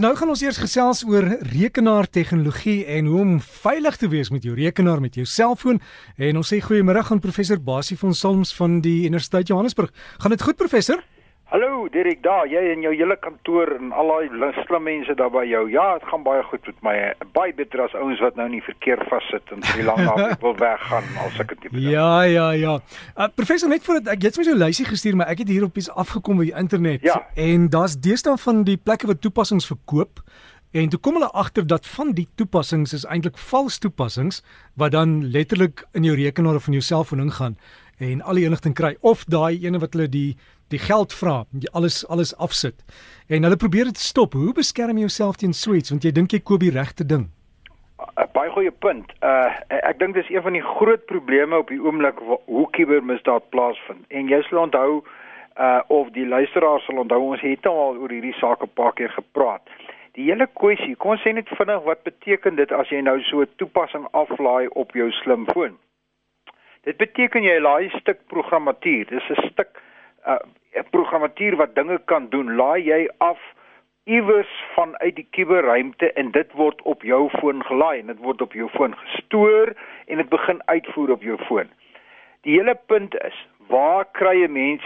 Nou gaan ons eers gesels oor rekenaartegnologie en hoe om veilig te wees met jou rekenaar met jou selfoon. En ons sê goeiemôre aan professor Basie van Salms van die Universiteit Johannesburg. Gaan dit goed professor? Hallo Dirk daar, jy en jou hele kantoor en al daai slim mense daar by jou. Ja, dit gaan baie goed met my. Baie beter as ouens wat nou nie verkeer vassit en vir lank na wil weggaan as ek dit bedoel. Ja, ja, ja. Uh, professor net voordat ek het my so lysie gestuur, maar ek het hier op iets afgekom by die internet ja. en daar's deesdae van die plekke wat toepassings verkoop. En toe kom hulle agter dat van die toepassings is eintlik vals toepassings wat dan letterlik in jou rekenaar of in jou selfoon ingaan en al die inligting kry of daai ene wat hulle die die geld vra, jy alles alles afsit. En hulle probeer dit stop. Hoe beskerm jy jouself teen so iets want jy dink jy koop die regte ding? 'n Baie goeie punt. Uh ek dink dis een van die groot probleme op die oomblik hoe kubermisdaad plaasvind. En jy sal onthou uh of die luisteraars sal onthou ons het al oor hierdie saak 'n paar keer gepraat. Die hele kwessie, kom ons sê net vinnig wat beteken dit as jy nou so 'n toepassing aflaai op jou slimfoon? Dit beteken jy laai 'n stuk programmatuur. Dis 'n stuk 'n uh, programmatuur wat dinge kan doen. Laai jy af iewers vanuit die kuberruimte en dit word op jou foon gelaai en dit word op jou foon gestoor en dit begin uitvoer op jou foon. Die hele punt is, waar kry 'n mens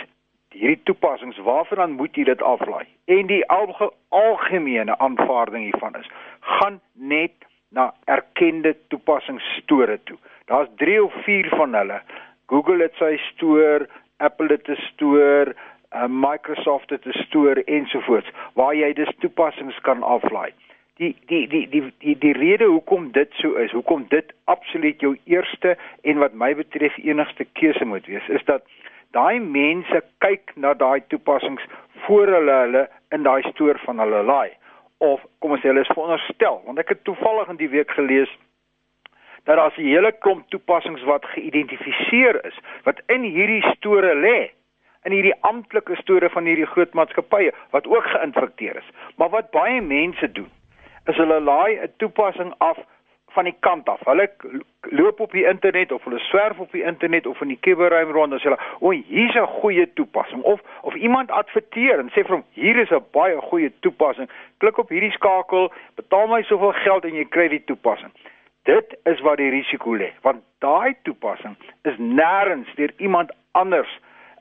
hierdie toepassings? Waarvan dan moet jy dit aflaai? En die alge algemene aanvaarding hiervan is, gaan net na erkende toepassingsstore toe. Daar's 3 of 4 van hulle. Google het sy stoor, Apple het 'n stoor, uh, Microsoft het 'n stoor ensovoorts waar jy dus toepassings kan aflaai. Die die die die die die rede hoekom dit so is, hoekom dit absoluut jou eerste en wat my betref enigste keuse moet wees, is dat daai mense kyk na daai toepassings voor hulle hulle in daai stoor van hulle laai of kom ons sê hulle is veronderstel want ek het toevallig in die week gelees dat daar 'n hele klomp toepassings wat geïdentifiseer is wat in hierdie store lê in hierdie amptelike store van hierdie groot maatskappye wat ook geïnfekteer is. Maar wat baie mense doen is hulle laai 'n toepassing af van die kant af. Hulle loop op die internet of hulle swerf op die internet of in die kuberruim rond en sê hulle, "O, hier's 'n goeie toepassing." Of of iemand adverteer en sê vir hom, "Hier is 'n baie goeie toepassing. Klik op hierdie skakel, betaal my soveel geld en jy kry die toepassing." Dit is waar die risiko lê, want daai toepassing is nêrens deur iemand anders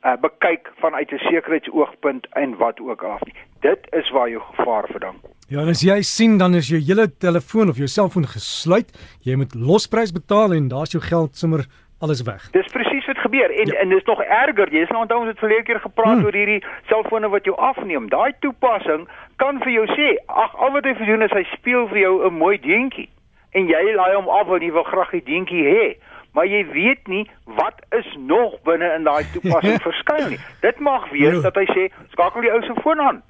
uh, bekyk vanuit 'n sekuriteitsoogpunt en wat ook al nie. Dit is waar jou gevaar vandaan kom. Ja, en as jy sien dan is jou hele telefoon of jou selfoon gesluit, jy moet losprys betaal en daar's jou geld sommer alles weg. Dis presies wat gebeur en ja. en dis nog erger. Jy sal onthou ons het verlede keer gepraat hmm. oor hierdie selfone wat jou afneem. Daai toepassing kan vir jou sê, ag al wat hy vir doen is hy speel vir jou 'n mooi deentjie en jy laai hom af want jy wil graag die dingetjie hê. Maar jy weet nie wat is nog binne in daai toepassing verskuil nie. Dit mag wees dat hy sê skakel die ou se foon aan.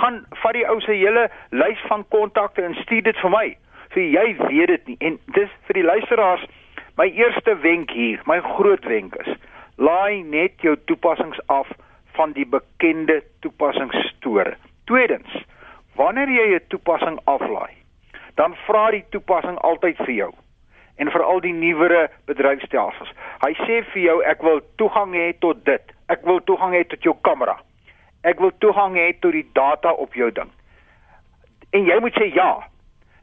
Gaan vat die ou se hele lys van kontakte en stuur dit vir my. So jy weet dit nie. En dis vir die luisteraars my eerste wenk hier my groot wenk is laai net jou toepassings af van die bekende toepassingsstore tweedens wanneer jy 'n toepassing aflaai dan vra die toepassing altyd vir jou en vir al die nuwere bedryfstelsels. Hy sê vir jou ek wil toegang hê tot dit. Ek wil toegang hê tot jou kamera. Ek wil toegang hê tot die data op jou ding. En jy moet sê ja.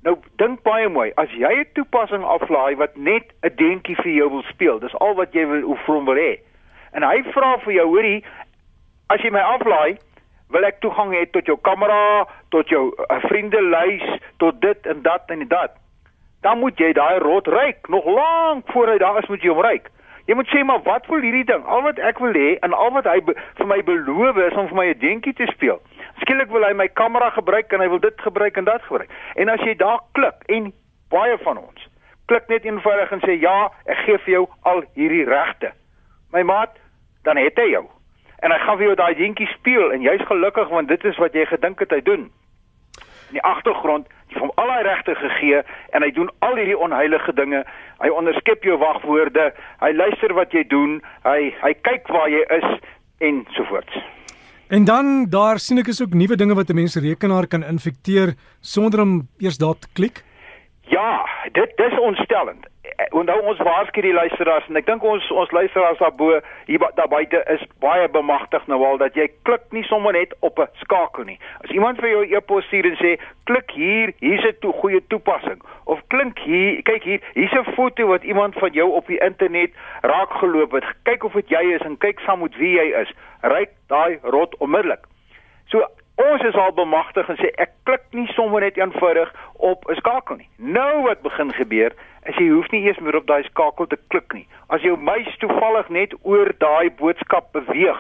Nou dink baie mooi, as jy 'n toepassing aflaai wat net 'n deentjie vir jou wil speel, dis al wat jy wil hoe from wil hê. En hy vra vir jou, hoorie, as jy my aflaai, wil ek toegang hê tot jou kamera, tot jou uh, vriendelys, tot dit en dat en dat. Dan moet jy daai rot ryk, nog lank voor hy daar is moet jy hom ryk. Jy moet sê maar wat wil hierdie ding? Al wat ek wil hê en al wat hy vir my beloof is om vir my 'n dingetjie te speel. Skielik wil hy my kamera gebruik en hy wil dit gebruik en dat gebruik. En as jy daar klik en baie van ons klik net eenvoudig en sê ja, ek gee vir jou al hierdie regte. My maat, dan het hy jou en hy gaan vir jou daai dingetjie speel en jy's gelukkig want dit is wat jy gedink het hy doen. In die agtergrond, jy hom al daai regte gegee en hy doen al hierdie onheilige dinge. Hy onderskep jou wagwoorde, hy luister wat jy doen, hy hy kyk waar jy is en so voort. En dan daar sien ek is ook nuwe dinge wat 'n mens rekenaar kan infekteer sonder om eers daar te klik. Ja, dit dis ontstellend. Onthou ons waarsku die luisteraars en ek dink ons ons luisteraars daarbo hier daar buite is baie bemagtig nou al dat jy klik nie sommer net op 'n skakel nie. As iemand vir jou e-pos stuur en sê klik hier, hier's 'n to goeie toepassing of klink hier, kyk hier, hier's 'n foto wat iemand van jou op die internet raak geloop het. Kyk of dit jy is en kyk saam met wie jy is. Ryk daai rot onmiddellik. So Ons is al bemagtig en sê ek klik nie sommer net eenvoudig op 'n skakel nie. Nou wat begin gebeur, is jy hoef nie eers meer op daai skakel te klik nie. As jou muis toevallig net oor daai boodskap beweeg,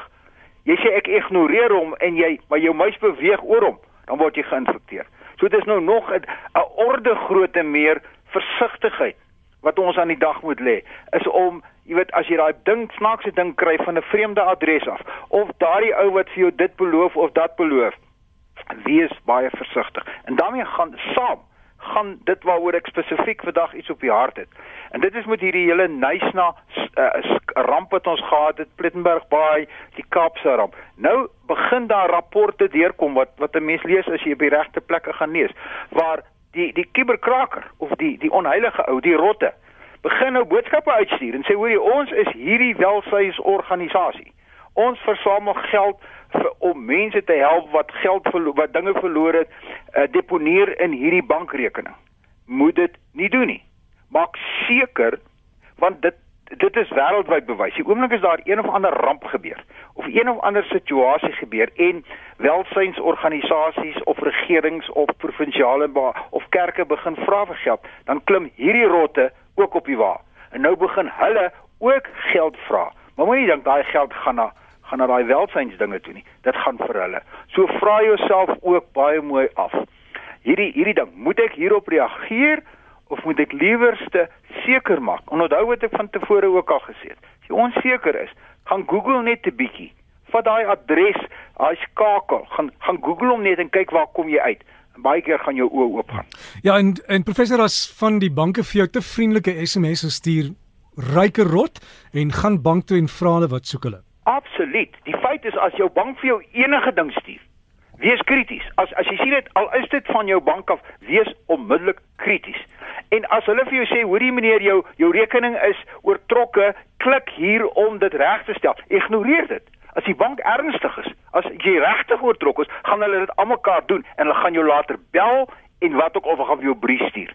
jy sê ek ignoreer hom en jy maar jou muis beweeg oor hom, dan word jy geïnfekteer. So dit is nou nog 'n orde grootte meer versigtigheid wat ons aan die dag moet lê is om jy weet as jy daai ding snaakse ding kry van 'n vreemde adres af of daardie ou wat vir jou dit beloof of dat beloof wees baie versigtig. En daarmee gaan saam gaan dit waaroor ek spesifiek vandag iets op die hart het. En dit is met hierdie hele Nysna uh, ramp wat ons gehad het, Plettenberg Bay, die Kaapse ramp. Nou begin daar rapporte deurkom wat wat 'n mens lees as jy op die regte plekke gaan lees, waar die die kuberkraker of die die onheilige ou, die rotte, begin nou boodskappe uitstuur en sê hoor jy ons is hierdie welsynsorganisasie. Ons versamel geld vir om mense te help wat geld verloor, wat dinge verloor het, uh, deponeer in hierdie bankrekening. Moet dit nie doen nie. Maak seker want dit dit is wêreldwyd bewys. Die oomblik as daar een of ander ramp gebeur of een of ander situasie gebeur en welsynsorganisasies of regerings of provinsiale of kerke begin vra vir geld, dan klim hierdie rotte ook op die wa. En nou begin hulle ook geld vra. Maar moenie dink daai geld gaan na gaan na daai welsynsdinge toe nie. Dit gaan vir hulle. So vra jouself ook baie mooi af. Hierdie hierdie ding, moet ek hierop reageer of moet ek liewerste seker maak? Onthou wat ek van tevore ook al gesê het. As jy onseker is, gaan Google net 'n bietjie. Vat daai adres, daai skakel, gaan gaan Google hom net en kyk waar kom jy uit. Baie keer gaan jou oë oop gaan. Ja, en en professor as van die banke vir jou te vriendelike SMS'e stuur, ryke rot en gaan bank toe en vra hulle wat soek hulle. Absoluut. Die feit is as jou bank vir jou enige ding stuur, wees krities. As as jy sien dit al is dit van jou bank af, wees onmiddellik krities. En as hulle vir jou sê, hoorie meneer, jou jou rekening is oortrokke, klik hier om dit reg te stel. Ignoreer dit. As die bank ernstig is, as jy regtig oortrok is, gaan hulle dit almekaar doen en hulle gaan jou later bel en wat ook of hulle gaan vir jou brief stuur.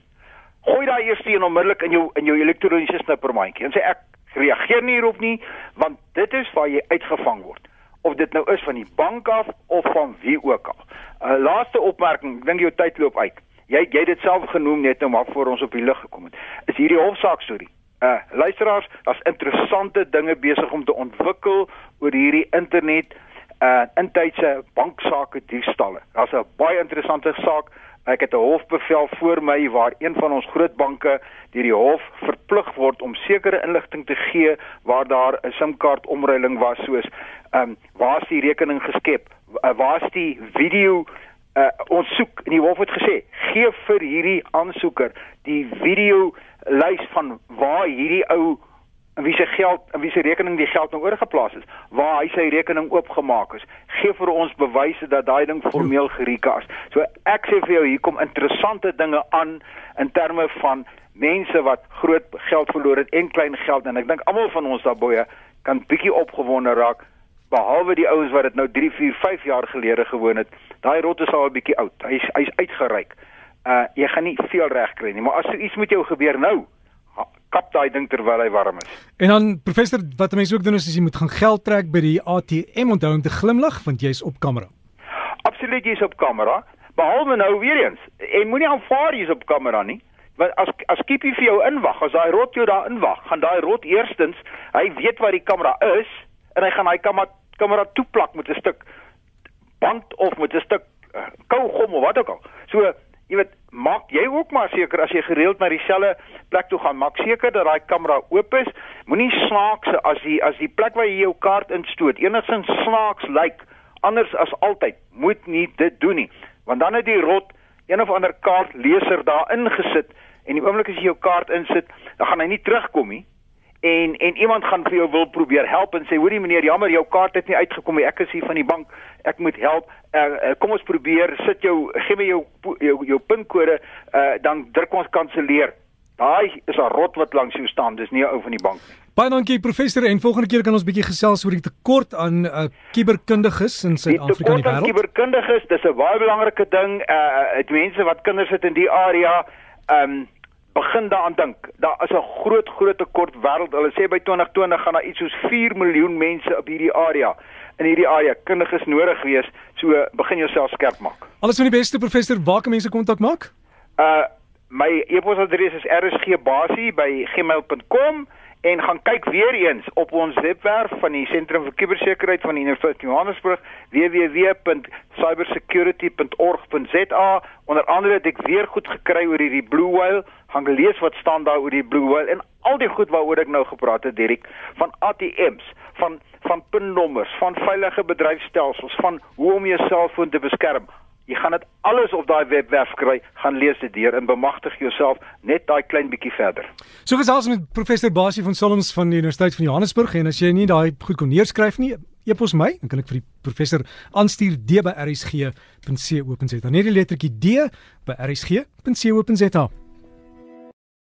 Gooi daai eers teen onmiddellik in jou in jou elektroniese snippermandjie en sê ek reageer nie hierop nie want dit is waar jy uitgevang word of dit nou is van die bank af of van wie ook al. 'n uh, Laaste opmerking, ek dink jou tyd loop uit. Jy jy dit self genoem net nou maar voor ons op die lig gekom het. Is hierdie hofsaak storie. Uh luisteraars, daar's interessante dinge besig om te ontwikkel oor hierdie internet uh intydse banksaake diefstalle. Daar's 'n baie interessante saak Ek het 'n hofbevel voor my waar een van ons groot banke deur die hof verplig word om sekere inligting te gee waar daar 'n SIM-kaart omruiling was soos ehm um, waar is die rekening geskep? Uh, waar is die video uh, ons soek en die hof het gesê gee vir hierdie aansoeker die video lys van waar hierdie ou en wie se geld en wie se rekening die geld nou oorgeplaas is waar hy sy rekening oopgemaak is gee vir ons bewyse dat daai ding formeel gerika is. So ek sê vir jou hier kom interessante dinge aan in terme van mense wat groot geld verloor het en klein geld en ek dink almal van ons daarbye kan bietjie opgewonde raak behalwe die ouens wat dit nou 3 4 5 jaar gelede gewoon het. Daai rot is al 'n bietjie oud. Hy's hy's uitgereik. Uh jy gaan nie veel reg kry nie maar as so iets met jou gebeur nou kap daai ding terwyl hy warm is. En dan professor, wat mense ook doen is, is jy moet gaan geld trek by die ATM onthou om te glimlag want jy's op kamera. Absoluut jy's op kamera. Behalwe nou weer eens, en moenie aanvaar jy's op kamera nie. Want as as Kiepie vir jou inwag, as daai rot jou daar inwag, gaan daai rot eerstens, hy weet waar die kamera is en hy gaan hy kamera kamera toeplak met 'n stuk band of met 'n stuk uh, kougom of wat ook al. So jy weet, maak jy ook maar seker as jy gereeld na dieselfde plek toe gaan, maak seker dat daai kamera oop is. Moenie snaaks as die as die plek waar jy jou kaart instoot enigsins snaaks lyk anders as altyd. Moet nie dit doen nie, want dan het die rot een of ander kaartleser daar ingesit en die oomblik as jy jou kaart insit, dan gaan hy nie terugkom nie en en iemand gaan vir jou wil probeer help en sê hoorie meneer jammer jou kaart het nie uitgekom nie. Ek is hier van die bank. Ek moet help. Uh, kom ons probeer sit jou gee my jou jou, jou pinkode. Uh, dan druk ons kanselleer. Daai is 'n rot wat langs jou staan. Dis nie 'n ou van die bank Baie dankie professor. En volgende keer kan ons bietjie gesels oor die tekort aan uh, kuberkundiges in Suid-Afrika en die wêreld. Die kuberkundiges, dis 'n baie belangrike ding. Uh mense wat kinders het in die area, ehm um, begin daaraan dink. Daar is 'n groot groot tekort wêreld. Hulle sê by 2020 gaan daar iets soos 4 miljoen mense op hierdie area in hierdie area kundiges nodig wees. So begin jouself skerp maak. Alles van die beste professor, waar kan mense kontak maak? Uh my e-posadres is rsgbasie@gmail.com en gaan kyk weer eens op ons webwerf van die Sentrum vir Kubersekuriteit van die Universiteit Johannesburg www.cybersecurity.org.za onder andere het ek weer goed gekry oor hierdie Blue Whale. Gaan lees wat staan daar oor die Blue Whale en al die goed waaroor ek nou gepraat het Dirk van ATMs van van pinnommers van veilige bedryfstelsels van hoe om jou selfoon te beskerm Jy gaan dit alles op daai webwerf kry, gaan lees dit deur en bemagtig jouself net daai klein bietjie verder. So gesels met professor Basie van Solms van die Universiteit van Johannesburg en as jy nie daai goed kon neerskryf nie, epos my, dan kan ek vir die professor aanstuur d by rsg.co.za. Net die lettertjie d by rsg.co.za.